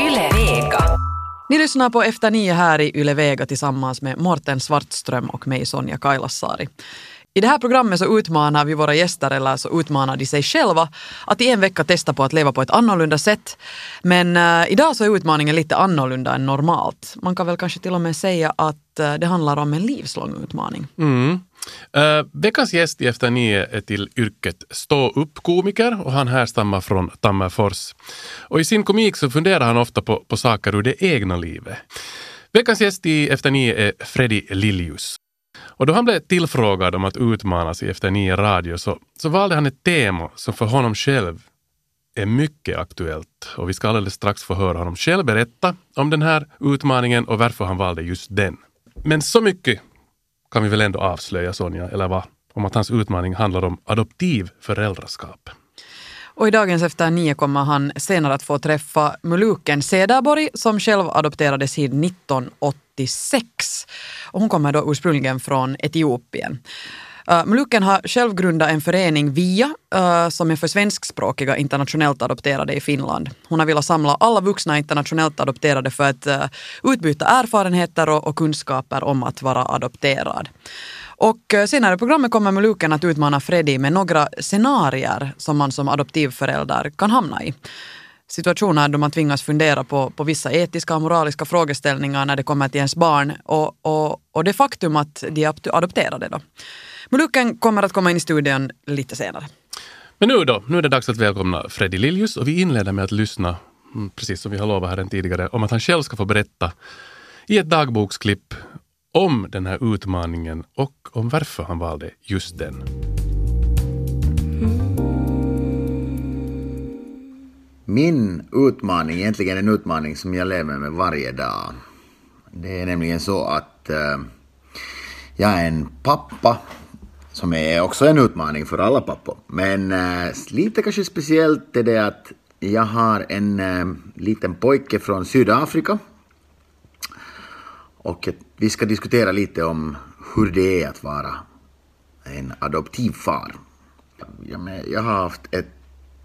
Yle Vega. Ni lyssnar på Efter nio här i Yle Vega tillsammans med Morten Svartström och mig Sonja Kailasari. I det här programmet så utmanar vi våra gäster, eller så utmanar de sig själva, att i en vecka testa på att leva på ett annorlunda sätt. Men uh, idag så är utmaningen lite annorlunda än normalt. Man kan väl kanske till och med säga att uh, det handlar om en livslång utmaning. Mm. Uh, veckans gäst i Efter nio är till yrket stå upp-komiker och han härstammar från Tammerfors. Och i sin komik så funderar han ofta på, på saker ur det egna livet. Veckans gäst i Efter nio är Freddy Liljus. Och då han blev tillfrågad om att utmana sig efter nio radio så, så valde han ett tema som för honom själv är mycket aktuellt. Och vi ska alldeles strax få höra honom själv berätta om den här utmaningen och varför han valde just den. Men så mycket kan vi väl ändå avslöja, Sonja, eller vad? Om att hans utmaning handlar om adoptiv föräldraskap. Och i dagens Efter nio kommer han senare att få träffa Muluken Cederborg som själv adopterades hit 1986. Och hon kommer då ursprungligen från Etiopien. Äh, uh, har själv grundat en förening, VIA, uh, som är för svenskspråkiga internationellt adopterade i Finland. Hon har velat samla alla vuxna internationellt adopterade för att uh, utbyta erfarenheter och, och kunskaper om att vara adopterad. Och senare i programmet kommer Muluken att utmana Freddy med några scenarier som man som adoptivförälder kan hamna i. Situationer då man tvingas fundera på, på vissa etiska och moraliska frågeställningar när det kommer till ens barn och, och, och det faktum att de är adopterade. Då. Muluken kommer att komma in i studion lite senare. Men nu då, nu är det dags att välkomna Freddy Liljus och vi inleder med att lyssna, mm, precis som vi har lovat här tidigare, om att han själv ska få berätta i ett dagboksklipp om den här utmaningen och om varför han valde just den. Min utmaning, egentligen en utmaning som jag lever med varje dag. Det är nämligen så att eh, jag är en pappa som är också en utmaning för alla pappor. Men äh, lite kanske speciellt är det att jag har en äh, liten pojke från Sydafrika. Och vi ska diskutera lite om hur det är att vara en adoptivfar. Jag har haft ett,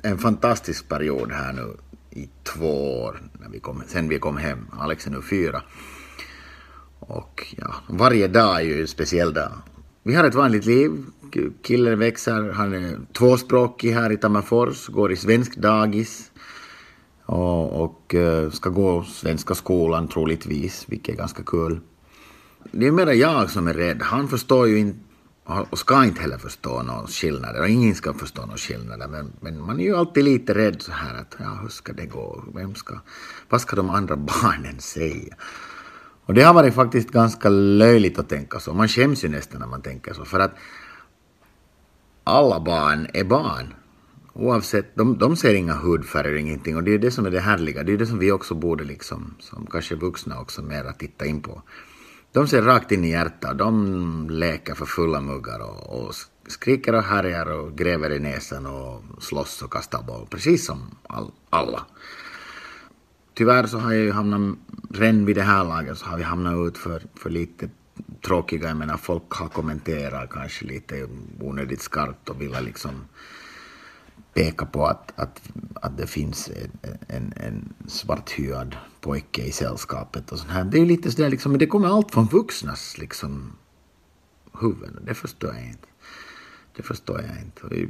en fantastisk period här nu i två år när vi kom, sen vi kom hem. Alex är nu fyra. Och ja, varje dag är ju en speciell dag. Vi har ett vanligt liv. Killen växer, han är tvåspråkig här i Tammerfors, går i svensk dagis och, och eh, ska gå svenska skolan troligtvis, vilket är ganska kul. Det är mera jag som är rädd. Han förstår ju inte och ska inte heller förstå någon skillnad. Och ingen ska förstå någon skillnad. Men, men man är ju alltid lite rädd så här att ja, hur ska det gå? Vem ska, vad ska de andra barnen säga? Och det har varit faktiskt ganska löjligt att tänka så. Man skäms ju nästan när man tänker så. För att alla barn är barn. Oavsett, de, de ser inga hudfärger, ingenting. Och det är det som är det härliga. Det är det som vi också borde liksom, som kanske vuxna också mera titta in på. De ser rakt in i hjärtat. De leker för fulla muggar och, och skriker och härjar och gräver i näsan och slåss och kastar boll. Precis som all, alla. Tyvärr så har jag ju hamnat, redan vid det här laget så har vi hamnat ut för, för lite tråkiga, jag menar folk har kommenterat kanske lite onödigt skarpt och vill liksom peka på att, att, att det finns en, en, en svarthyad pojke i sällskapet och sånt här. Det är ju lite sådär liksom, men det kommer allt från vuxnas liksom huvuden. Det förstår jag inte. Det förstår jag inte.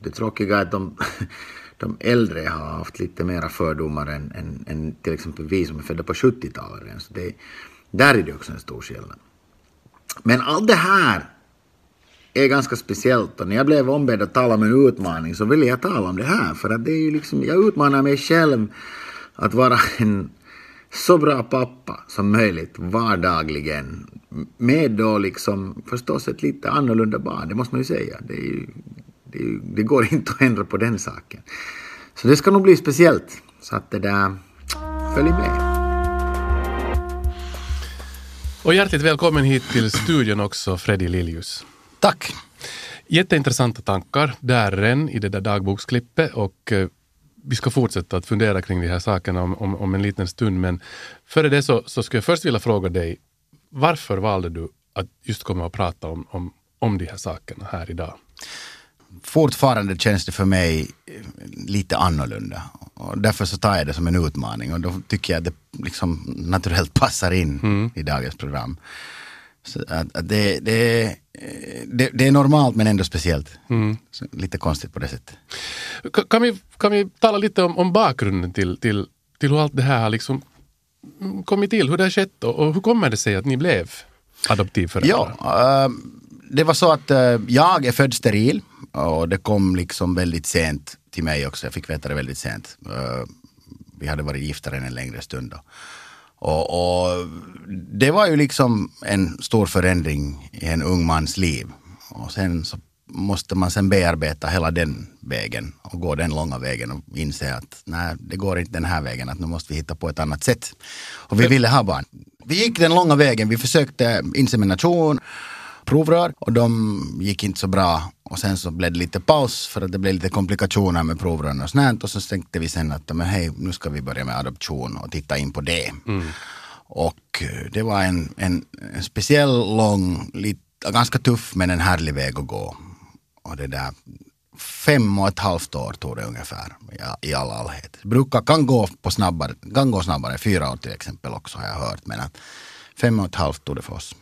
Det tråkiga är att de, de äldre har haft lite mera fördomar än, än, än till exempel vi som är födda på 70-talet. Så det, där är det också en stor skillnad. Men allt det här är ganska speciellt och när jag blev ombedd att tala om en utmaning så ville jag tala om det här för att det är ju liksom, jag utmanar mig själv att vara en så bra pappa som möjligt vardagligen med då liksom förstås ett lite annorlunda barn, det måste man ju säga. Det, ju, det, ju, det går inte att ändra på den saken. Så det ska nog bli speciellt. Så att det där, följ med. Och hjärtligt välkommen hit till studion också, Freddy Liljus. Tack. Jätteintressanta tankar där än i det där dagboksklippet och eh, vi ska fortsätta att fundera kring de här sakerna om, om, om en liten stund. Men före det så, så skulle jag först vilja fråga dig, varför valde du att just komma och prata om, om, om de här sakerna här idag? Fortfarande känns det för mig lite annorlunda. och därför så tar jag det som en utmaning och då tycker jag att det liksom naturellt passar in i dagens program. Att, att det, det, det, det är normalt men ändå speciellt. Så lite konstigt på det sättet. Ka- Kan vi, kan vi tala lite om, om bakgrunden till, till, till hur allt det här har liksom mm, kommit till, hur det har skett och, och hur kommer det sig att ni blev adoptivföräldrar? Ja, eh, det var så att eh, jag är född steril och det kom liksom väldigt sent till mig också. Jag fick veta det väldigt sent. Eh, vi hade varit gifta redan en längre stund då. Och, och det var ju liksom en stor förändring i en ung mans liv. Och sen så måste man sen bearbeta hela den vägen och gå den långa vägen och inse att nej, det går inte den här vägen, att nu måste vi hitta på ett annat sätt. Och vi ville ha barn. Vi gick den långa vägen, vi försökte insemination, provrör och de gick inte så bra. Och sen så blev det lite paus för att det blev lite komplikationer med provrören och sånt. Och så tänkte vi sen att men hej, nu ska vi börja med adoption och titta in på det. Och eh, det var en, en, en speciell, lång, lite, ganska tuff men en härlig väg att gå. Och det där, fem och ett halvt år tog det ungefär i, all allhet. Brukar, kan gå på snabbare, kan gå snabbare, fyra år till exempel också har jag hört. Men att fem och ett halvt tog det för oss.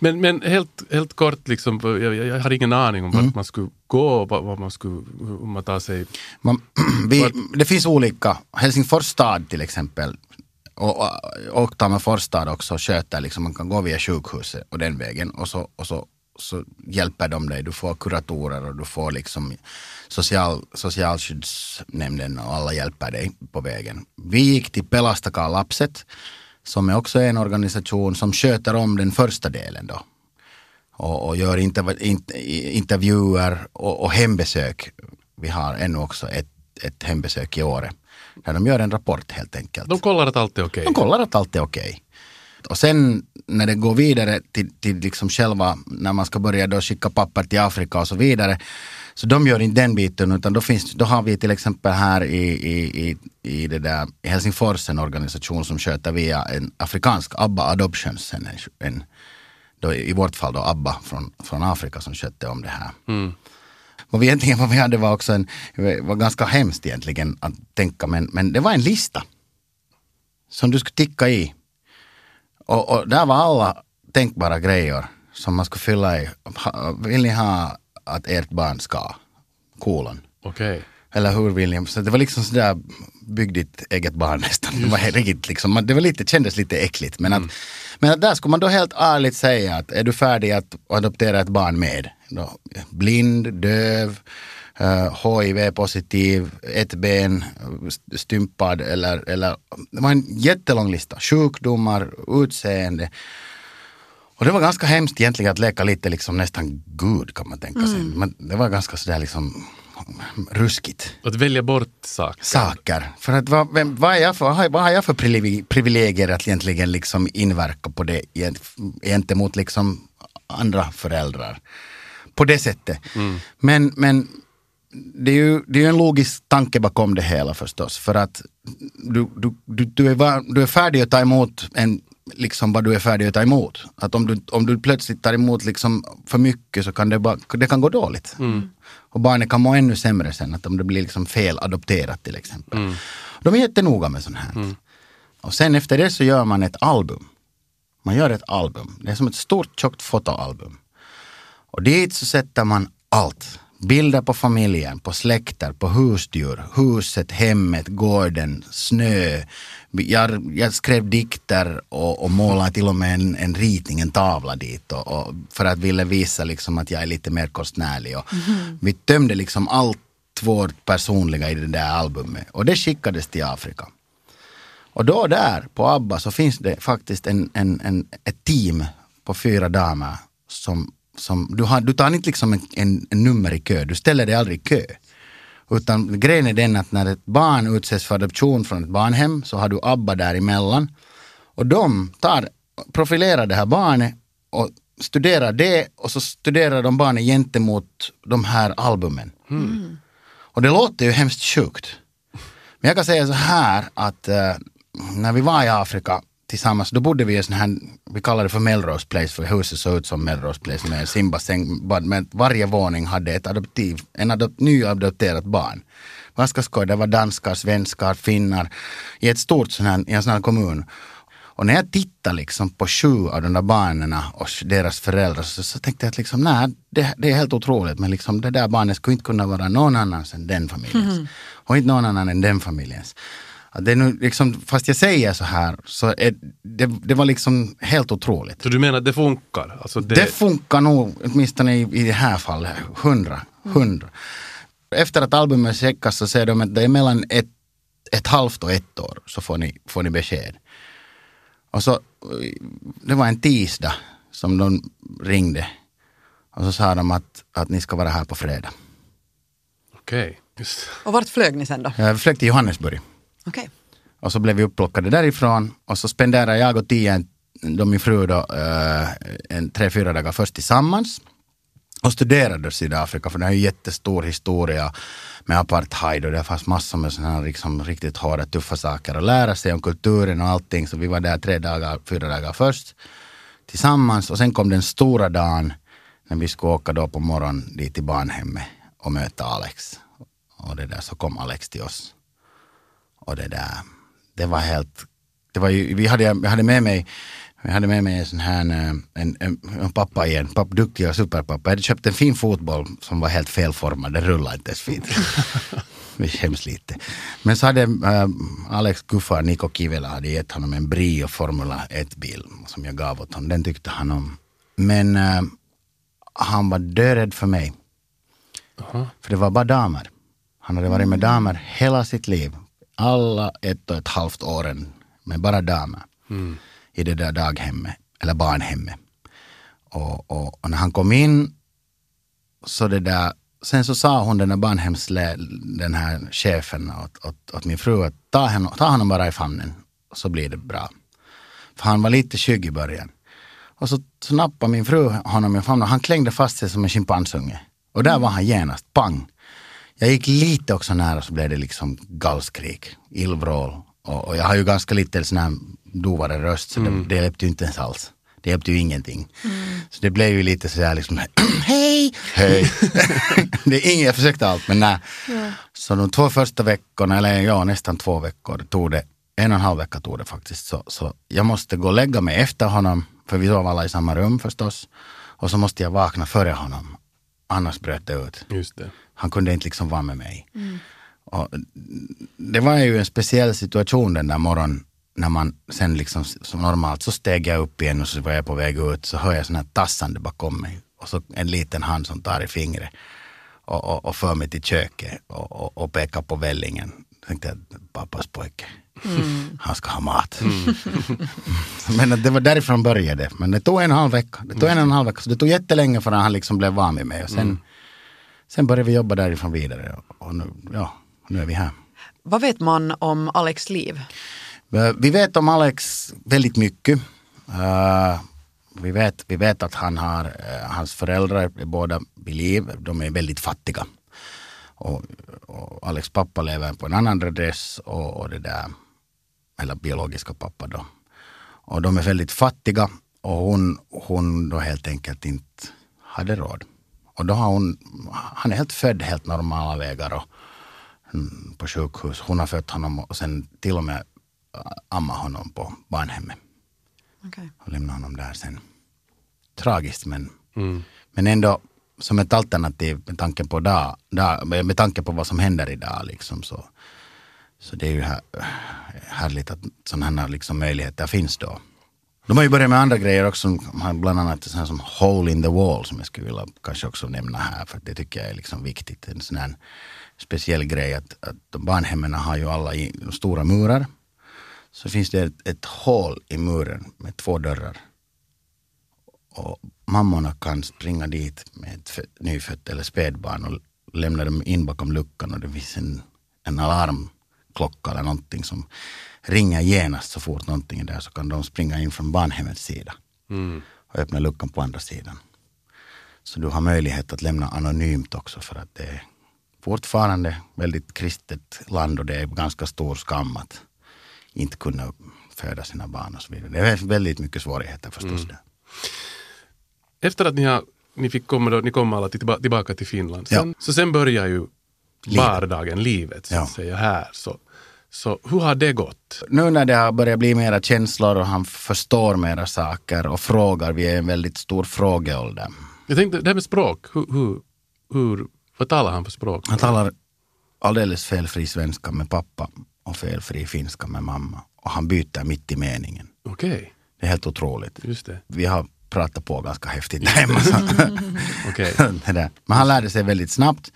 Men, men helt, helt kort, liksom, jag, jag, har ingen aning om Mm. vart man skulle gå, vad, vad man skulle, hur man tar sig... Man, vi, det finns olika, Helsingfors stad till exempel och, och, och Tammerfors stad också sköter, liksom, man kan gå via sjukhuset och den vägen och så, och så, så hjälper de dig. Du får kuratorer och du får liksom social, socialskyddsnämnden och alla hjälper dig på vägen. Vi gick till Pelastakaa Lapset som är också en organisation som sköter om den första delen då och, och gör interv- int- intervjuer och, och hembesök. Vi har ännu också ett, ett hembesök i året. Där de gör en rapport helt enkelt. De kollar att allt är okej. De kollar att allt är okej. Och sen när det går vidare till, till liksom själva, när man ska börja då skicka papper till Afrika och så vidare. Så de gör inte den biten utan då, finns, då har vi till exempel här i, i, i, i, det där, i Helsingfors en organisation som sköter via en afrikansk, ABBA Adoptions, en, en, då, i vårt fall då ABBA från, från Afrika som skötte om det här. Vad vi egentligen vad vi hade var också en, var ganska hemskt egentligen att tänka men, men det var en lista som du skulle ticka i. Och, och där var alla tänkbara grejer som man skulle fylla i. Vill ni ha att ert barn ska? Kolon. Okej. Eller hur ni? Så det var liksom sådär, bygg ditt eget barn nästan. Det var riktigt liksom, det var lite, kändes lite äckligt. Men, att, men att där skulle man då helt ärligt säga att är du färdig att adoptera ett barn med? Då, blind, döv, eh, HIV-positiv, ett ben, stympad eller, eller det var en jättelång lista. Sjukdomar, utseende. Och det var ganska hemskt egentligen att leka lite liksom nästan Gud kan man tänka sig. Men det var ganska sådär liksom ruskigt. Att välja bort saker. Saker. För att vad, vem, vad, är jag för, vad har- jag för privileg- privilegier att egentligen liksom inverka på det gent- gentemot liksom andra föräldrar? På det sättet. Men, men det är ju det är ju en logisk tanke bakom det hela förstås. För att du, du, du, du, är, du är färdig att ta emot en, liksom vad du är färdig att ta emot. Att om du, om du plötsligt tar emot liksom för mycket så kan det, bara, det kan gå dåligt. Och barnet kan må ännu sämre sen, att om det blir liksom fel adopterat till exempel. De är jättenoga med sånt här. Och sen efter det så gör man ett album. Man gör ett album. Det är som ett stort tjockt fotoalbum. Och dit så sätter man allt. Bilder på familjen, på släkter, på husdjur, huset, hemmet, gården, snö. Jag, jag skrev dikter och, och målade till och med en, en ritning, en tavla dit. Och, och för att ville visa liksom att jag är lite mer konstnärlig. Och Vi tömde liksom allt vårt personliga i det där albumet. Och det skickades till Afrika. Och då där på ABBA så finns det faktiskt en, en, en, ett team på fyra damer som, som du, har, du tar inte liksom en, en, en nummer i kö, du ställer dig aldrig i kö. Utan grejen är den att när ett barn utsätts för adoption från ett barnhem så har du ABBA däremellan. Och de tar, profilerar det här barnet och studerar det och så studerar de barnet gentemot de här albumen. Och det låter ju hemskt sjukt. Men jag kan säga så här att eh, när vi var i Afrika tillsammans, då bodde vi i en sån här, vi kallar det för Melrose Place, för huset såg ut som Melrose Place med simbassäng, men varje våning hade ett adoptiv, en adop, nyadopterat barn. ganska skoj. Det var danskar, svenskar, finnar i ett stort sån här, i en sån här kommun. Och när jag tittade liksom på sju av de där barnen och deras föräldrar så, så tänkte jag att liksom, nej, det, det, är helt otroligt men liksom, det där barnet skulle inte kunna vara någon annans än den familjens. Mm. Och inte någon annan än den familjens. Det är nu liksom, fast jag säger så här, så är, det, det var liksom helt otroligt. Så du menar att det funkar? Alltså det... det funkar nog, åtminstone i, i det här fallet, hundra. hundra. Efter att albumet checkas så säger de att det är mellan ett, ett halvt och ett år så får ni, får ni besked. Och så, det var en tisdag som de ringde. Och så sa de att, att ni ska vara här på fredag. Okej. Okay. Och vart flög ni sen då? Jag flög till Johannesburg. Okay. Och så blev vi upplockade därifrån och så spenderade jag och Tia, då min fru då, eh, en tre, fyra dagar först tillsammans och studerade Sydafrika för det är ju jättestor historia med apartheid och det fanns massor med sådana liksom riktigt hårda tuffa saker att lära sig om kulturen och allting så vi var där tre dagar, fyra dagar först tillsammans och sen kom den stora dagen när vi skulle åka då på morgonen dit till barnhemmet och möta Alex. Och det där så kom Alex till oss. Och det där, det var helt, det var ju, vi hade, jag hade med mig jag hade med mig en sån här, eh, en, en, en pappa igen, papp, duktig och superpappa. Jag hade köpt en fin fotboll som var helt felformad, den rullade inte ens fint. Vi skäms lite. Men så hade äh, Alex Guffar, Niko Kivela, hade gett honom en Brio Formula 1-bil som jag gav åt honom. Den tyckte han om. Men äh, han var dörädd för mig. Uh -huh. För det var bara damer. Han hade varit med damer hela sitt liv. Alla ett och ett halvt åren med bara damer. Mm i det där daghemmet, eller barnhemmet. Och, och, och, när han kom in, så det där, sen så sa hon den där barnhemslä, den här chefen åt, åt, åt min fru att ta, henne, ta honom bara i famnen så blir det bra. För han var lite skygg i början. Och så, så nappade min fru honom i famnen och han klängde fast sig som en schimpansunge. Och där var han genast, pang. Jag gick lite också nära så blev det liksom gallskrik, illvrål. Och, och jag har ju ganska lite sån här dovare röst så mm. det, det hjälpte ju inte ens alls. Det hjälpte ju ingenting. Mm. Så det blev ju lite sådär liksom, hej, hej. det är inget, jag försökte allt men nej. Ja. Så de två första veckorna, eller ja nästan två veckor, tog det, en och en halv vecka tog det faktiskt. Så, så jag måste gå och lägga mig efter honom, för vi sov alla i samma rum förstås. Och så måste jag vakna före honom. Annars bröt det ut. Just det. Han kunde inte liksom vara med mig. Mm. Och det var ju en speciell situation den där morgonen när man sen liksom som normalt så steg jag upp igen och så var jag på väg ut så hör jag sån här tassande bakom mig och så en liten hand som tar i fingret och, och, och för mig till köket och, och, och pekar på vällingen. Jag tänkte jag, pappas pojke, mm. han ska ha mat. Mm. Men det var därifrån började Men det tog en halv vecka. Det tog en och en halv vecka. Så det tog jättelänge förrän han liksom blev van vid mig. Och sen, mm. Sen började vi jobba därifrån vidare. Och nu, ja, nu är vi här. Vad vet man om Alex liv? Eh, vi vet om Alex väldigt mycket. Uh, vi, vet, vi vet att han har, uh, hans föräldrar är båda vid liv. De är väldigt fattiga. Och, och Alex pappa lever på en annan adress och, och det där, eller biologiska pappa då. Och de är väldigt fattiga och hon, hon då helt enkelt inte hade råd. Och då har hon, han är helt född helt normala vägar och, mm, på sjukhus. Hon har fött honom och sen till och med amma honom på barnhemmet. Okay. Och lämna honom där sen. Tragiskt men, mm. men ändå som ett alternativ med tanke på, dag, dag, med tanke på vad som händer idag. Liksom, så, så det är ju här, härligt att sådana här liksom möjligheter finns då. De har ju börjat med andra grejer också, bland annat sådana som Hole in the wall som jag skulle vilja kanske också nämna här för det tycker jag är liksom viktigt. En sån här speciell grej att, att barnhemmen har ju alla i, stora murar så finns det ett, ett hål i muren med två dörrar. Och mammorna kan springa dit med ett nyfött eller spädbarn och lämna dem in bakom luckan och det finns en, en alarmklocka eller någonting som ringer genast så fort någonting är där så kan de springa in från barnhemmets sida mm. och öppna luckan på andra sidan. Så du har möjlighet att lämna anonymt också för att det är fortfarande väldigt kristet land och det är ganska stor skam att inte kunna föda sina barn och så vidare. Det är väldigt mycket svårigheter förstås. Mm. Efter att ni, har, ni fick komma, då, ni kom alla tillbaka till Finland, sen, ja. så sen börjar ju Livet. vardagen, livet så Ja. säga här. Så, så hur har det gått? Nu när det har börjat bli mera känslor och han förstår mera saker och frågar, vi är i en väldigt stor frågeålder. Jag tänkte, det här med språk, hur, hur, hur, vad talar han för språk? Han talar alldeles felfri svenska med pappa och felfri finska med mamma. Och han byter mitt i meningen. Okej, Det är helt otroligt. just det. Vi har pratat på ganska häftigt där hemma. Okej. där. Men han lärde sig väldigt snabbt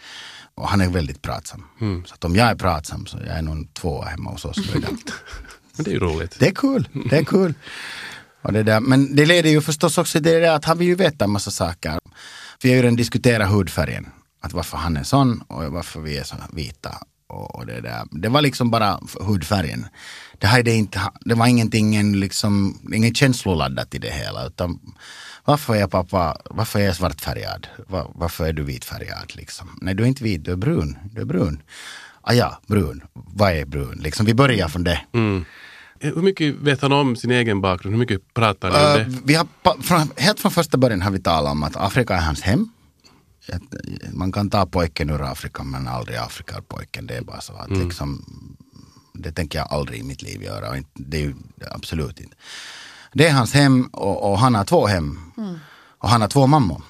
och han är väldigt pratsam. Så att om jag är pratsam så jag är nog tvåa hemma hos oss. Men det är ju roligt. Det är kul, det är kul. Och det där. Men det leder ju förstås också till det att han vill ju veta en massa saker. Vi har ju redan diskuterat hudfärgen. Att varför han är sån och varför vi är så vita. Och det, där. det var liksom bara hudfärgen. Det, hade inte, det var ingenting, liksom, inget känsloladdat i det hela. Utan varför är pappa, varför är jag svartfärgad? Var, varför är du vitfärgad? Liksom? Nej, du är inte vit, du är brun. Du är brun. Ah ja, brun. Vad är brun? Liksom, vi börjar från det. Mm. Hur mycket vet han om sin egen bakgrund? Hur mycket pratar ni om Uh, det? vi har, från, helt från första början har vi talat om att Afrika är hans hem. Eh, man kan ta pojken ur Afrika men aldrig Afrika ur pojken. Det är bara så att liksom, det tänker jag aldrig i mitt liv göra. Det är ju absolut inte. Det är hans hem och, och han har två hem. Och han har två mammor.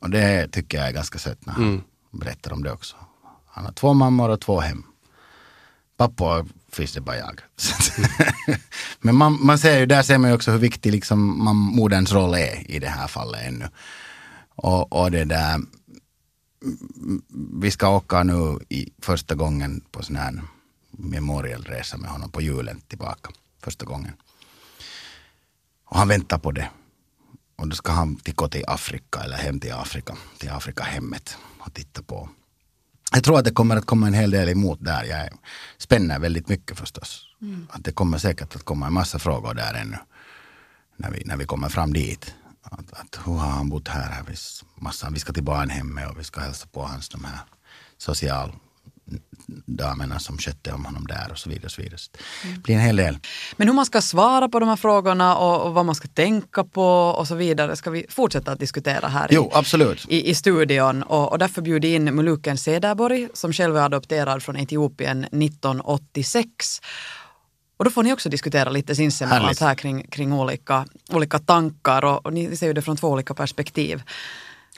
Och det tycker jag är ganska sött när han berättar om det också. Han har två mammor och två hem. Pappa finns det bara jag. Men man, man ser ju, där ser man ju också hur viktig liksom man, moderns roll är i det här fallet ännu. Och, och det där, mm, vi ska åka nu i första gången på sån här memorialresa med honom på julen tillbaka. Första gången. Och han väntar på det. Och då ska han till- gå till Afrika eller hem till Afrika, till Afrikahemmet och titta på. Jag tror att det kommer att komma en hel del emot där. Jag spänner väldigt mycket förstås. Att det kommer säkert att komma en massa frågor där ännu. När vi, när vi kommer fram dit. Att, att hur har han bott här? här finns massa, vi ska till barnhemmet och vi ska hälsa på hans de här socialdamerna som skötte om honom där och så vidare. Och så vidare. Så Det blir en hel del. Men hur man ska svara på de här frågorna och, och vad man ska tänka på och så vidare ska vi fortsätta att diskutera här Jo, absolut. i, i, i studion. Och, och därför bjuder jag in Muluken Cederborg som själv är adopterad från Etiopien 1986. Och då får ni också diskutera lite sinsemellan här kring, kring olika, olika tankar och, och ni ser ju det från två olika perspektiv.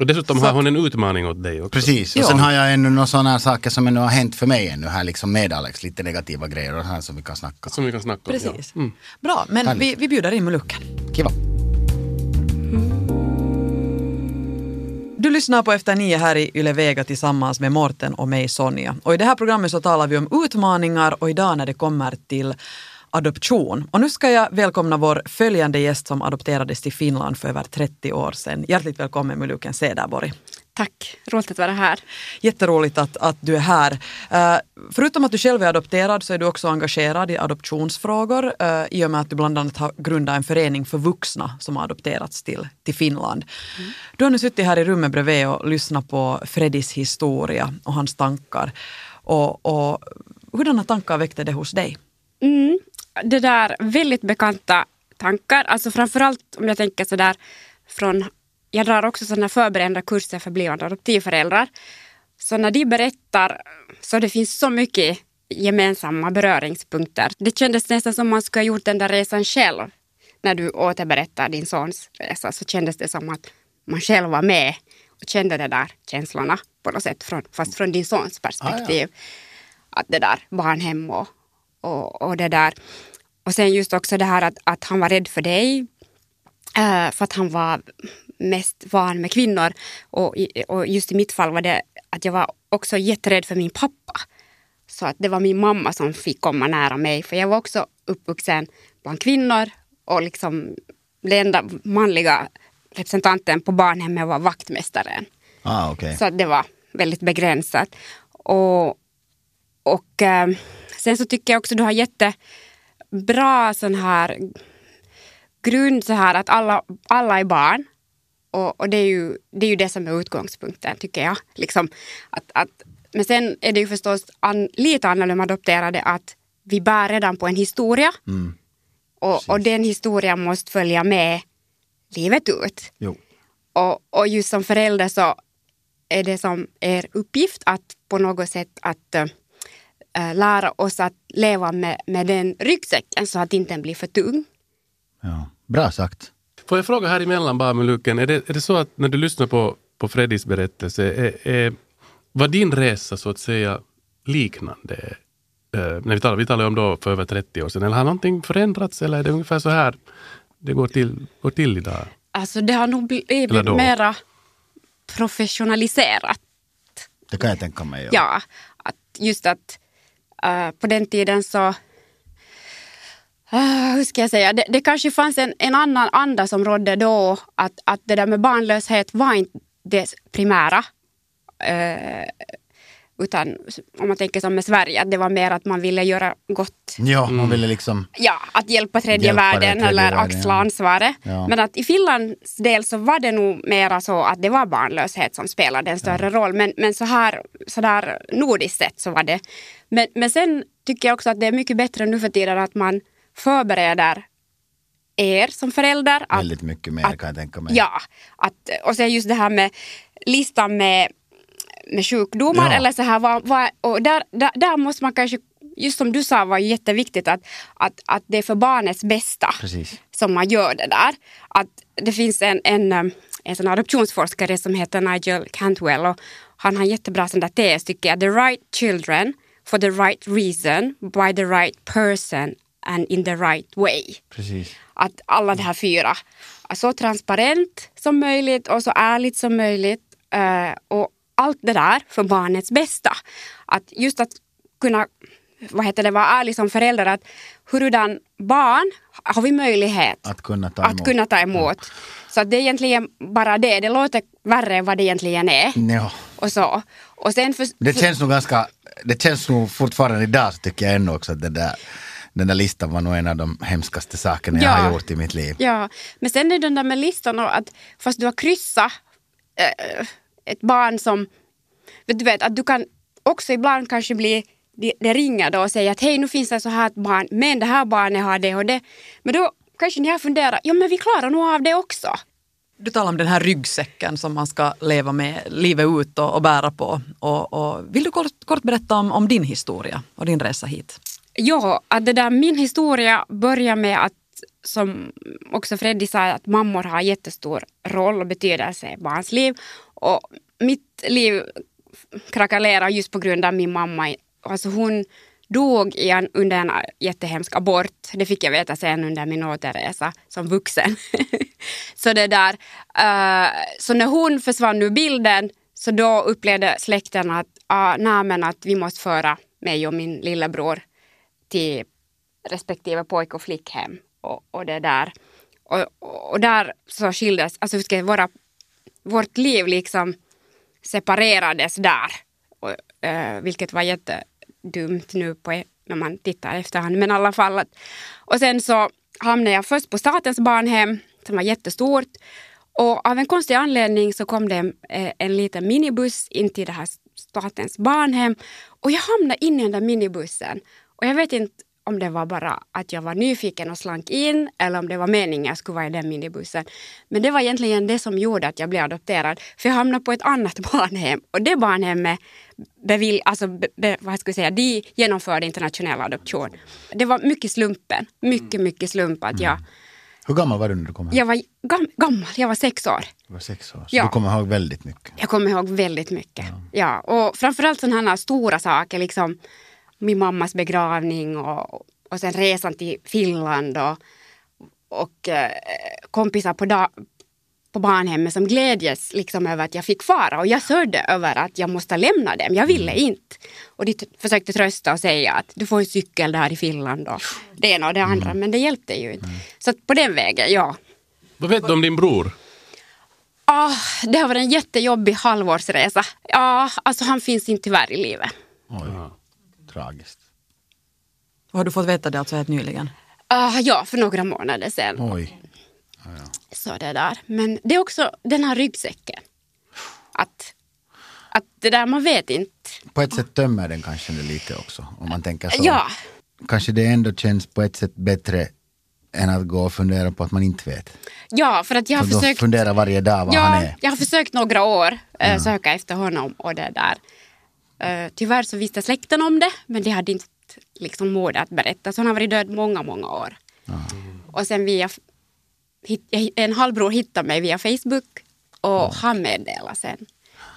Och dessutom Så har hon en utmaning åt dig också. Precis, och Ja. sen har jag ännu några sådana saker som ännu har hänt för mig ännu här liksom med Alex, lite negativa grejer och så här som vi kan snacka om. Som vi kan snacka om. Precis. Ja. Mm. Bra, men Härligt. vi, vi bjuder in Muluken. Kiva. Du lyssnar på Efter nio här i Yle Vega tillsammans med Morten och mig Sonja. Och i det här programmet så talar vi om utmaningar och idag när det kommer till adoption. Och nu ska jag välkomna vår följande gäst som adopterades till Finland för över 30 år sedan. Hjärtligt välkommen Muluken Cederborg. Tack, roligt att vara här. Jätteroligt att, att du är här. Eh, förutom att du själv är adopterad så är du också engagerad i adoptionsfrågor uh, i och med att du bland annat har grundat en förening för vuxna som har adopterats till, till Finland. Du har nu suttit här i rummet bredvid och lyssnat på Freddys historia och hans tankar. Och, och hurdana tankar väckte det hos dig? Mm, det där väldigt bekanta tankar, alltså framförallt om jag tänker sådär från, jag drar också sådana förberedande kurser för blivande adoptivföräldrar. Så när de berättar så det finns så mycket gemensamma beröringspunkter. Det kändes nästan som man skulle ha gjort den där resan själv. När du återberättar din sons resa så kändes det som att man själv var med och kände de där känslorna på något sätt, från, fast från din sons perspektiv. Att det där barnhem och, och, och det där. Och sen just också det här att, att han var rädd för dig. eh, för att han var mest van med kvinnor. Och, och just i mitt fall var det att jag var också jätterädd för min pappa. Så att det var min mamma som fick komma nära mig. För jag var också uppvuxen bland kvinnor. Och liksom den enda manliga representanten på barnhemmet var vaktmästaren. Ah, okej. Så att det var väldigt begränsat. Och, och eh, sen så tycker jag också du har jättebra sån här grund så här att alla, alla är barn. Och, och det, är ju, det är ju det som är utgångspunkten tycker jag. Liksom att, att, men sen är det ju förstås an, lite annorlunda med adopterade att vi bär redan på en historia. Och, och den historien måste följa med livet ut. Jo. Och, och just som förälder så är det som er uppgift att på något sätt att äh, lära oss att leva med, med den ryggsäcken så att inte den blir för tung. Ja. Bra sagt. Får jag fråga här emellan bara med Luken, är det, är det så att när du lyssnar på, på Freddys berättelse, är, är, var din resa så att säga liknande? Eh, när vi talar, vi talar om då för över 30 år sedan, eller har någonting förändrats eller är det ungefär så här det går till, går till idag? Alltså det har nog blivit mera professionaliserat. Det kan jag tänka mig. Ja, ja att just att uh, på den tiden så uh, hur ska jag säga, det, det kanske fanns en, en annan anda som rådde då. Att, att det där med barnlöshet var inte det primära. Uh, utan om man tänker som med Sverige, att det var mer att man ville göra gott. Ja, man ville liksom... Ja, att hjälpa tredje Hjälpa världen tredje eller världen, axla ja. ansvaret. Ja. Men att i Finlands del så var det nog mera så att det var barnlöshet som spelade en större roll. Men, men så här så där nordiskt sett så var det. Men, men sen tycker jag också att det är mycket bättre nu för tiden att man förbereder er som förälder. Att, Väldigt mycket mer kan jag tänka mig. Ja, att, och sen just det här med listan med, med sjukdomar Ja. eller så här. Vad, vad, och där, där, där måste man kanske, just som du sa var jätteviktigt att, att, att det är för barnets bästa Precis. som man gör det där. Att det finns en, en, um, en sån adoptionsforskare som heter Nigel Cantwell och han har en jättebra sån där tes tycker jag. The right children for the right reason by the right person and in the right way Precis. att alla de här fyra så transparent som möjligt och så ärligt som möjligt. eh, och allt det där för barnets bästa. Att just att kunna vad heter det, vara ärlig som förälder att hurudan barn har vi möjlighet Att kunna ta att emot. kunna ta emot. Så att det är egentligen bara det. Det låter värre än vad det egentligen är. Ja. Och så. Och sen för, Det känns nog ganska, det känns nog fortfarande idag så tycker jag ännu också att det där, den där listan var nog en av de hemskaste sakerna jag Ja. har gjort i mitt liv. Ja, men sen är det den där med listan och att fast du har kryssat eh, ett barn som, du vet, att du kan också ibland kanske bli, det, det ringer då och säger att hej nu finns det så här ett barn, men det här barnet har det och det. Men då kanske ni har funderat, ja men vi klarar nog av det också. Du talar om den här ryggsäcken som man ska leva med livet ut och, och bära på. Och, och, vill du kort, kort berätta om, om din historia och din resa hit? Ja, att det där, min historia börjar med att som också Freddy sa, att mammor har jättestor roll och betydelse i barns liv. Och mitt liv krackelerar just på grund av min mamma. Alltså hon dog i en, under en jättehemsk abort. Det fick jag veta sen under min återresa som vuxen. så det där, Uh, så när hon försvann ur bilden så då upplevde släkten att, uh, nej, men att vi måste föra mig och min lillebror till respektive pojk och flickhem. Och, och det där. Och, och där så skildes, alltså våra, vårt liv liksom separerades där. Och, eh, vilket var jättedumt nu på, e- när man tittar efterhand. Men i alla fall. Att, och sen så hamnade jag först på statens barnhem som var jättestort. Och av en konstig anledning så kom det en, en liten minibuss in till det här statens barnhem. Och jag hamnade in i den där minibussen. Och jag vet inte om det var bara att jag var nyfiken och slank in eller om det var meningen jag skulle vara i den minibussen. Men det var egentligen det som gjorde att jag blev adopterad. För jag hamnade på ett annat barnhem och det barnhemmet bevil, alltså, be, be, vad ska jag säga, de genomförde internationell adoption. Det var mycket slumpen, mycket, mycket slump att jag, Hur gammal var du när du kom hem? jag var gam, gammal, jag var sex år. Du var sex år. Så Ja. du kommer ihåg väldigt mycket. Jag kommer ihåg väldigt mycket. Ja. och framförallt sådana här stora saker, liksom min mammas begravning och, och sen resan till Finland och, och eh, kompisar på, da, på barnhemmet som glädjes liksom över att jag fick fara och jag sörjde över att jag måste lämna dem. Jag ville inte. Och de försökte trösta och säga att du får en cykel där i Finland och det ena och det andra, men det hjälpte ju inte. Så att på den vägen, ja. Vad vet du om din bror? Ah, det har varit en jättejobbig halvårsresa. Ja, alltså han finns inte tyvärr i livet. Oj, tragiskt. Och har du fått veta det alltså helt nyligen? Ah, ja, för några månader sedan. Oj. Så det där. Men det är också den här ryggsäcken. Att, att det där, man vet inte. På ett sätt tömmer den kanske det lite också. Om man tänker så. Ja, Kanske det ändå känns på ett sätt bättre än att gå och fundera på att man inte vet. Ja, för att jag har För försökt... fundera varje dag var han Ja, är. jag har försökt några år äh, söka efter honom och det där. Eh, tyvärr så visste släkten om det, men de hade inte liksom mod att berätta. Så han har varit död många, många år. Och sen via... En halvbror hittade mig via Facebook och han meddelade sen.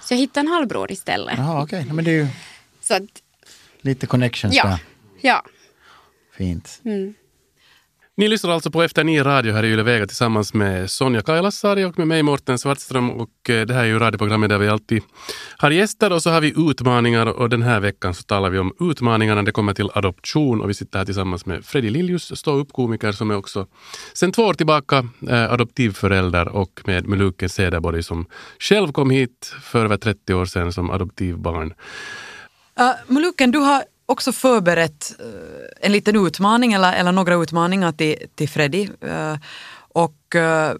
Så jag hittade en halvbror istället. Jaha, okej. Men det är ju Så att, lite connections ja. där. ja. Fint. Ni lyssnar alltså på Efter nio radio. Här i Ylevega tillsammans med Sonja Kailasari och med mig Morten Svartström. Och eh, det här är ju radioprogrammet där vi alltid har gäster. Och så har vi utmaningar. Och den här veckan så talar vi om utmaningarna när det kommer till adoption. Och vi sitter här tillsammans med Freddy Liljus, ståuppkomiker som är också sedan två år tillbaka eh, adoptivförälder. Och med Muluken Cederborg som själv kom hit för över 30 år sedan som adoptivbarn. Uh, Muluken, du har också förberett eh, en liten utmaning eller, eller några utmaningar till, till Freddy. Eh, och eh,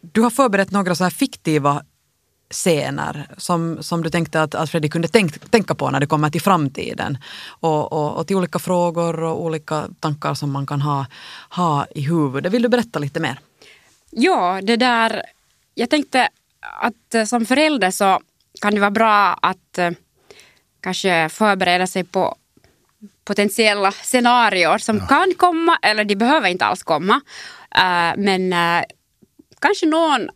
du har förberett några så här fiktiva scener som, som du tänkte att, att Freddy kunde tänk, tänka på när det kommer till framtiden. Och, och, och till olika frågor och olika tankar som man kan ha, ha i huvudet. Vill du berätta lite mer? Ja, det där... Jag tänkte att som förälder så kan det vara bra att kanske förbereda sig på potentiella scenarier som kan komma eller de behöver inte alls komma. Eh, men eh, kanske någon,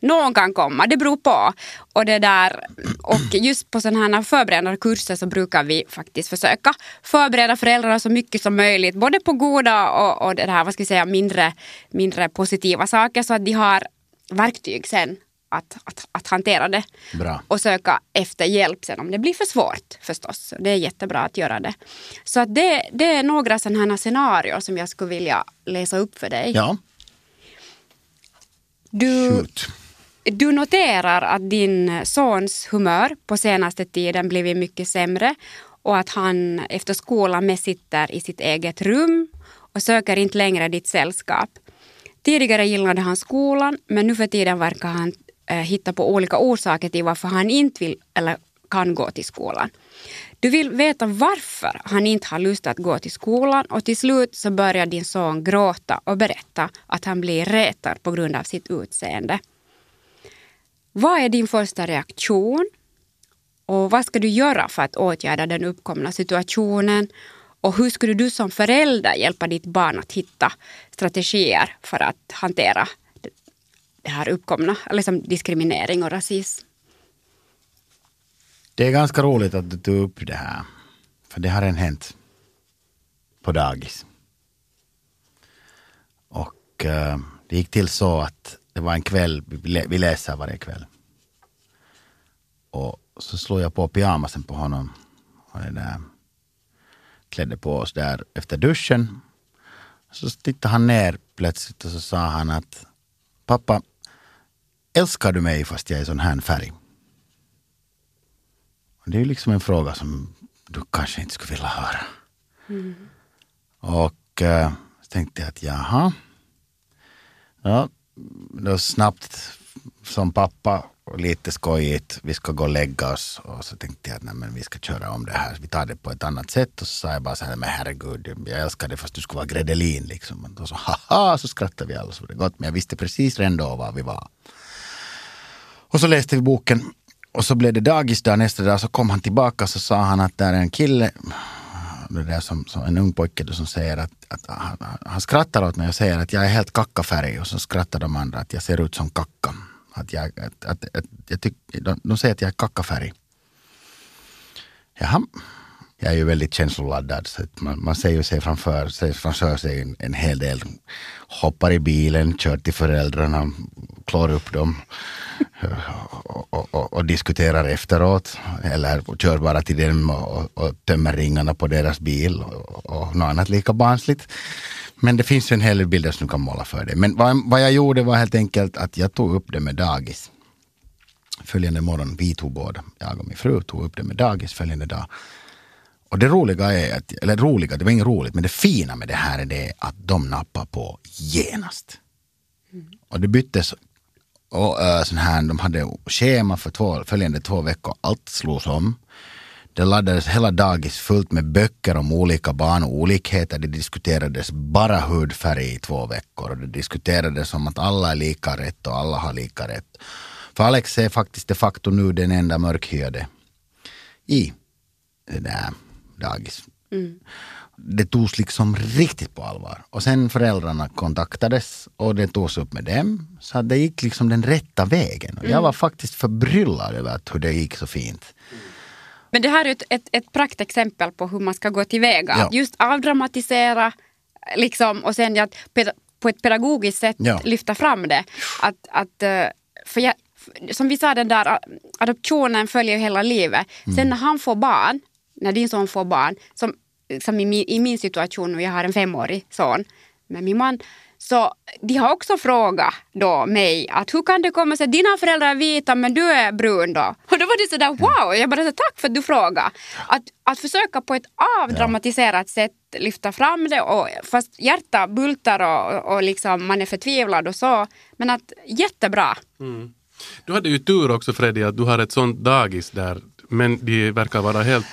någon kan komma, det beror på. Och, det där, och just på sådana här förberedande kurser så brukar vi faktiskt försöka förbereda föräldrar så mycket som möjligt, både på goda och, och det här, vad ska vi säga, mindre, mindre positiva saker så att de har verktyg sen att, att, att hantera det. Bra. Och söka efter hjälp sen om det blir för svårt förstås. Det är jättebra att göra det. Så att det, det är några sådana scenarier som jag skulle vilja läsa upp för dig. Ja, Du, shoot. du noterar att din sons humör på senaste tiden blivit mycket sämre och att han efter skolan mest sitter i sitt eget rum och söker inte längre ditt sällskap. Tidigare gillade han skolan men nu för tiden verkar han Eh, hitta på olika orsaker till varför han inte vill eller kan gå till skolan. Du vill veta varför han inte har lust att gå till skolan och till slut så börjar din son gråta och berätta att han blir retad på grund av sitt utseende. Vad är din första reaktion? Och vad ska du göra för att åtgärda den uppkomna situationen? Och hur skulle du som förälder hjälpa ditt barn att hitta strategier för att hantera det- här uppkomna, liksom diskriminering och rasism? Det är ganska roligt att du tog upp det här. För det har en hänt på dagis. Och eh, det gick till så att det var en kväll, vi, vi läser varje kväll. Och så slog jag på pyjamasen på honom. Och det där, klädde på oss där efter duschen. Så tittade han ner plötsligt och så sa han att pappa, älskar du mig fast jag är sån här färg? Det är liksom en fråga som du kanske inte skulle vilja höra. Och eh, så tänkte jag att jaha. Ja, då snabbt som pappa och lite skojigt, vi ska gå och lägga oss. Och så tänkte jag att nej, men vi ska köra om det här, vi tar det på ett annat sätt. Och så sa jag bara så här, men herregud, jag älskar det fast du skulle vara gredelin liksom. Och så haha, så skrattade vi alla så det gott. Men jag visste precis redan då var vi var. Och så läste vi boken och så blev det dagisdag nästa dag så kom han tillbaka så sa han att där är en kille, det där som, som en ung pojke då, som säger att, att han, han skrattar åt mig och säger att jag är helt kackafärg och så skrattar de andra att jag ser ut som kacka. Att jag, att, att, att, jag tyck, de, de säger att jag är kackafärg. Jaha. Jag är ju väldigt känsloladdad så att man, man ser ju sig framför, ser framför sig en, en hel del. Hoppar i bilen, kör till föräldrarna, klår upp dem och, och, och, och diskuterar efteråt. Eller kör bara till dem och, och, och tömmer ringarna på deras bil och, och något annat lika barnsligt. Men det finns ju en hel del bilder som du kan måla för det. Men vad, vad jag gjorde var helt enkelt att jag tog upp det med dagis. Följande morgon, vi tog båda, jag och min fru tog upp det med dagis följande dag. Och det roliga är, att, eller roliga, det var inget roligt, men det fina med det här är det att de nappar på genast. Och det byttes och, äh, sån här, de hade schema för två, följande två veckor, allt slogs om. Det laddades hela dagis fullt med böcker om olika barn och olikheter. Det diskuterades bara hudfärg i två veckor och det diskuterades om att alla är lika rätt och alla har lika rätt. För Alex är faktiskt de facto nu den enda mörkhyade i det där dagis. Det togs liksom riktigt på allvar. Och sen föräldrarna kontaktades och det togs upp med dem. Så det gick liksom den rätta vägen. Och jag var faktiskt förbryllad över att hur det gick så fint. Men det här är ett, ett, ett praktexempel på hur man ska gå tillväga. Ja. Att just avdramatisera liksom, och sen att på ett pedagogiskt sätt Ja. lyfta fram det. Att, att, eh, för jag, som vi sa, den där adoptionen följer hela livet. Mm. Sen när han får barn, när din son får barn, som, som i, min, i min situation, och jag har en femårig son med min man, så de har också frågat då mig att hur kan det komma sig att dina föräldrar är vita men du är brun då? Och då var det sådär wow, jag bara så, tack för att du frågar. Att, att försöka på ett avdramatiserat sätt lyfta fram det och fast hjärta bultar och, och liksom man är förtvivlad och så. Men att jättebra. Du hade ju tur också Freddy att du har ett sånt dagis där men de verkar vara helt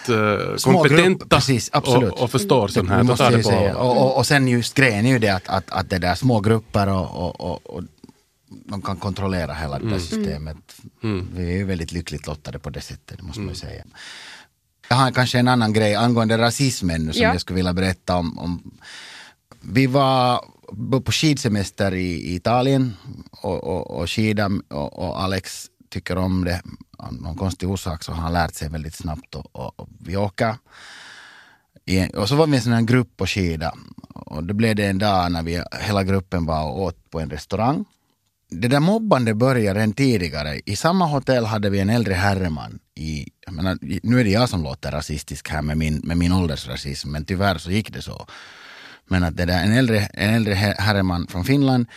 Små kompetenta precis, absolut. Och, och förstår sånt här. Måste det ju säga. på, Och, och, och sen just grejen är ju det att, att, att det där små grupper och, och, och, och de kan kontrollera hela det där systemet. Vi är ju väldigt lyckligt lottade på det sättet, det måste man ju säga. Jag har kanske en annan grej angående rasismen nu som Ja. jag skulle vilja berätta om. om. Vi var på skidsemester i, i Italien och, och, och skida och, och Alex tycker om det av någon konstig orsak så har han lärt sig väldigt snabbt och, och, och vi åker i en, och så var vi en sån här grupp på skida. Och då blev det en dag när vi hela gruppen var och åt på en restaurang. Det där mobbande började redan tidigare. I samma hotell hade vi en äldre herreman. I, jag menar, nu är det jag som låter rasistisk här med min, med min åldersrasism, men tyvärr så gick det så. Men att det där, en äldre, en äldre herreman från Finland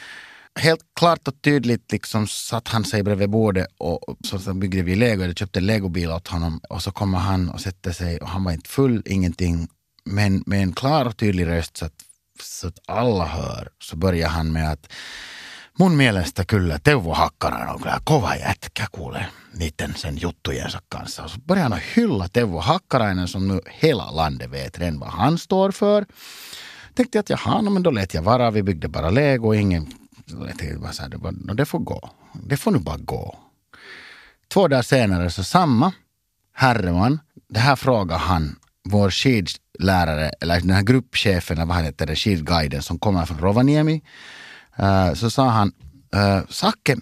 helt klart och tydligt liksom satt han sig bredvid bordet och så, byggde vi lego, jag köpte en legobil åt honom och så kommer han och sätter sig och han var inte full, ingenting, men med en klar och tydlig röst så att, så att alla hör så börjar han med att mun mielestä kyllä Teuvo Hakkanen on kyllä kova jätkä kuule niiden sen juttujensa kanssa. Och så börjar han hylla Teuvo Hakkarainen som nu hela landet vet redan vad han står för. Tänkte jag att jaha, no, men då lät jag vara, vi byggde bara lego, ingen vet jag tänkte bara så här, det, bara, det får gå. Det får nu bara gå. Två dagar senare så samma herreman, det här frågar han vår skidlärare, eller den här gruppchefen, eller vad han heter, det, skidguiden som kommer från Rovaniemi. Eh, så sa han, eh, uh, Sacke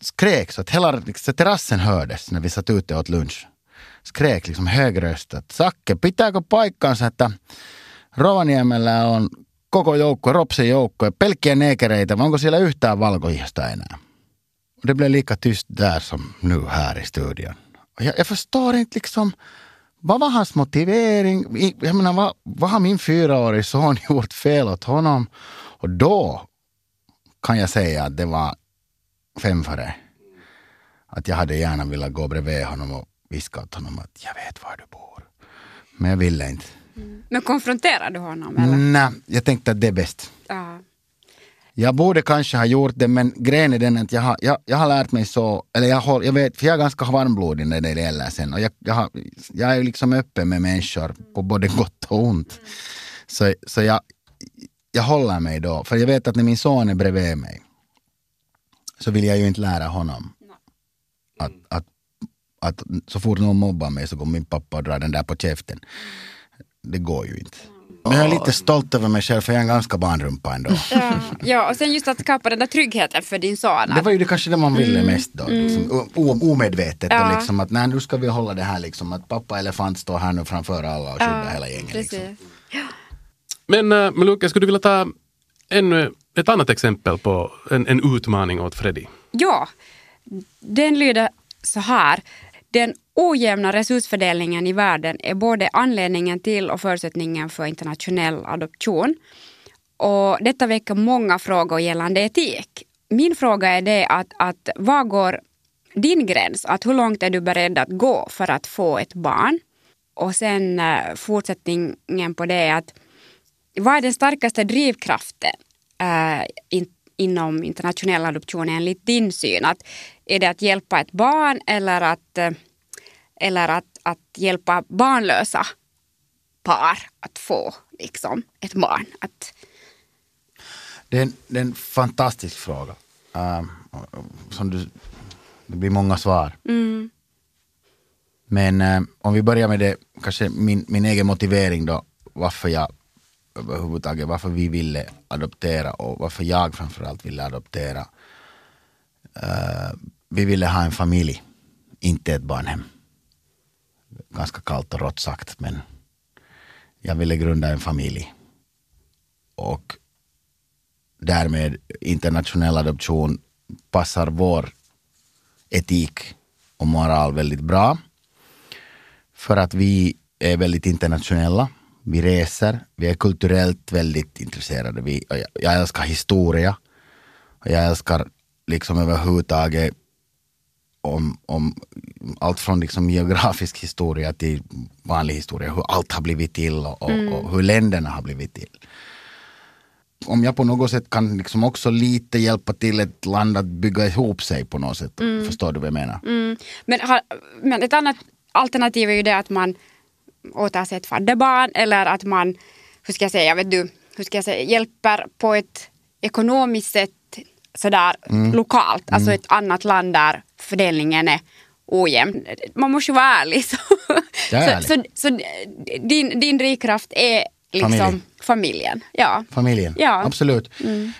skrek så att hela liksom, terrassen hördes när vi satt ute och åt lunch. Skrek liksom högröstat, Sacke, pitääkö paikkansa, että Rovaniemellä on koko joukko, Ropsen joukko pelkkiä neekereitä, vai onko siellä yhtään valkoihasta enää? Det blev lika tyst där som nu här i studion. Jag, jag förstår inte liksom, vad var hans motivering? Jag menar, vad, vad har min fyraårige son gjort fel åt honom? Och då kan jag säga att det var fem före. Att jag hade gärna velat gå bredvid honom och viska åt honom att jag vet var du bor. Men jag ville inte. Men konfronterar du honom eller? Nej, jag tänkte att det är bäst. Ja. Jag borde kanske ha gjort det, men grejen är den att jag har, jag, jag har lärt mig så, eller jag, håll, jag vet, för jag är ganska varmblodig när det gäller sen. Och jag, jag, har, jag är liksom öppen med människor på både gott och ont. Så, så jag, jag håller mig då, för jag vet att när min son är bredvid mig så vill jag ju inte lära honom att, att, att så fort någon mobbar mig så går min pappa och drar den där på käften. Det går ju inte. Men jag är lite stolt över mig själv för jag är en ganska barnrumpa ändå. Ja. ja, och sen just att skapa den där tryggheten för din son. Det var ju det kanske det man ville mest då. Mm. Liksom, omedvetet. Ja. Och liksom att nej, nu ska vi hålla det här liksom. Att pappa elefant står här nu framför alla och skyddar hela gänget. precis. Liksom. Men uh, Meluka, skulle du vilja ta ännu ett annat exempel på en, en utmaning åt Freddy? Ja, den lyder så här. Den ojämna resursfördelningen i världen är både anledningen till och förutsättningen för internationell adoption. Och detta väcker många frågor gällande etik. Min fråga är det att, att var går din gräns? Att hur långt är du beredd att gå för att få ett barn? Och sen eh, fortsättningen på det är att vad är den starkaste drivkraften eh, in, inom internationell adoption enligt din syn? Att, är det att hjälpa ett barn eller att, eh, eller att, att hjälpa barnlösa par att få liksom, ett barn. Att, Det är en, det är en fantastisk fråga. Uh, som du, det blir många svar. Men uh, om vi börjar med det, kanske min, min egen motivering då, varför jag överhuvudtaget, varför vi ville adoptera och varför jag framförallt ville adoptera. Uh, vi ville ha en familj, inte ett barnhem. Ganska kallt och rått sagt, men jag ville grunda en familj. Och därmed internationell adoption passar vår etik och moral väldigt bra. För att vi är väldigt internationella. Vi reser, vi är kulturellt väldigt intresserade. Vi, jag, jag älskar historia. Och jag älskar liksom överhuvudtaget om, om allt från liksom geografisk historia till vanlig historia, hur allt har blivit till och, och, och hur länderna har blivit till om jag på något sätt kan liksom också lite hjälpa till ett land att bygga ihop sig på något sätt. Förstår du vad jag menar? mm. men, har, men ett annat alternativ är ju det att man åtar sig ett fadderbarn eller att man, hur ska jag säga, vet du, hur ska jag säga, hjälper på ett ekonomiskt sätt sådär lokalt, alltså ett annat land där fördelningen är ojämn. Man måste ju vara ärlig. Så, är så, så, så din, din drivkraft är liksom Familj. familjen. Ja. Familjen, Ja. absolut.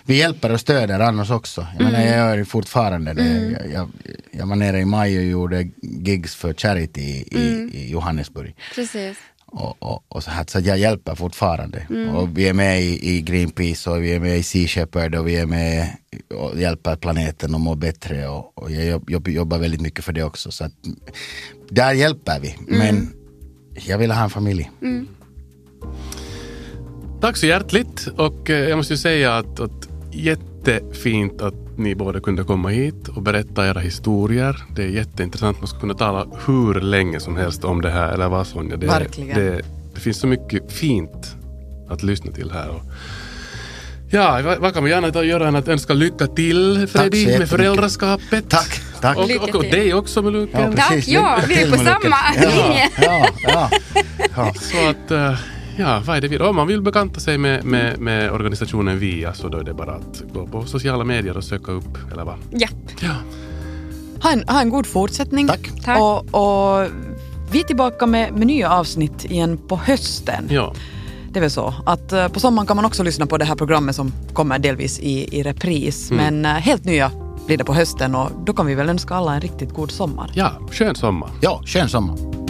Vi hjälper och stöder annars också. Jag menar jag gör fortfarande det. Jag, jag, jag var nere i maj och gjorde gigs för Charity i, i Johannesburg. Precis. Och, och, och så, här, så jag hjälper fortfarande. Och vi är med i, i Greenpeace och vi är med i Sea Shepherd och vi är med och hjälper planeten att må bättre. Och, och jag jobb, jobb, jobbar väldigt mycket för det också. Så att, där hjälper vi. Men jag vill ha en familj. Tack så hjärtligt och eh, jag måste ju säga att, att jättefint att ni båda kunde komma hit och berätta era historier. Det är jätteintressant. Man ska kunna tala hur länge som helst om det här, eller vad Sonja? Det, Verkligen. Det, det finns så mycket fint att lyssna till här. Och, ja, vad, kan vi gärna göra än att önska lycka till så Freddy med föräldraskapet. Tack, tack. Och, och, och dig också Meluken. Tack, ja, Lycka vi är på med samma linje. Ja, ja, ja. ja. Så att, eh, ja, vad är det vi, om man vill bekanta sig med, med, med organisationen VIA så då är det bara att gå på sociala medier och söka upp, eller vad? Ja. Ja. Ha en, ha en god fortsättning. Tack. Tack. Och, och vi är tillbaka med, med nya avsnitt igen på hösten. ja. Det är väl så att eh, på sommaren kan man också lyssna på det här programmet som kommer delvis i, i repris. Men eh, helt nya blir det på hösten och då kan vi väl önska alla en riktigt god sommar. Ja, skön sommar. ja skön sommar.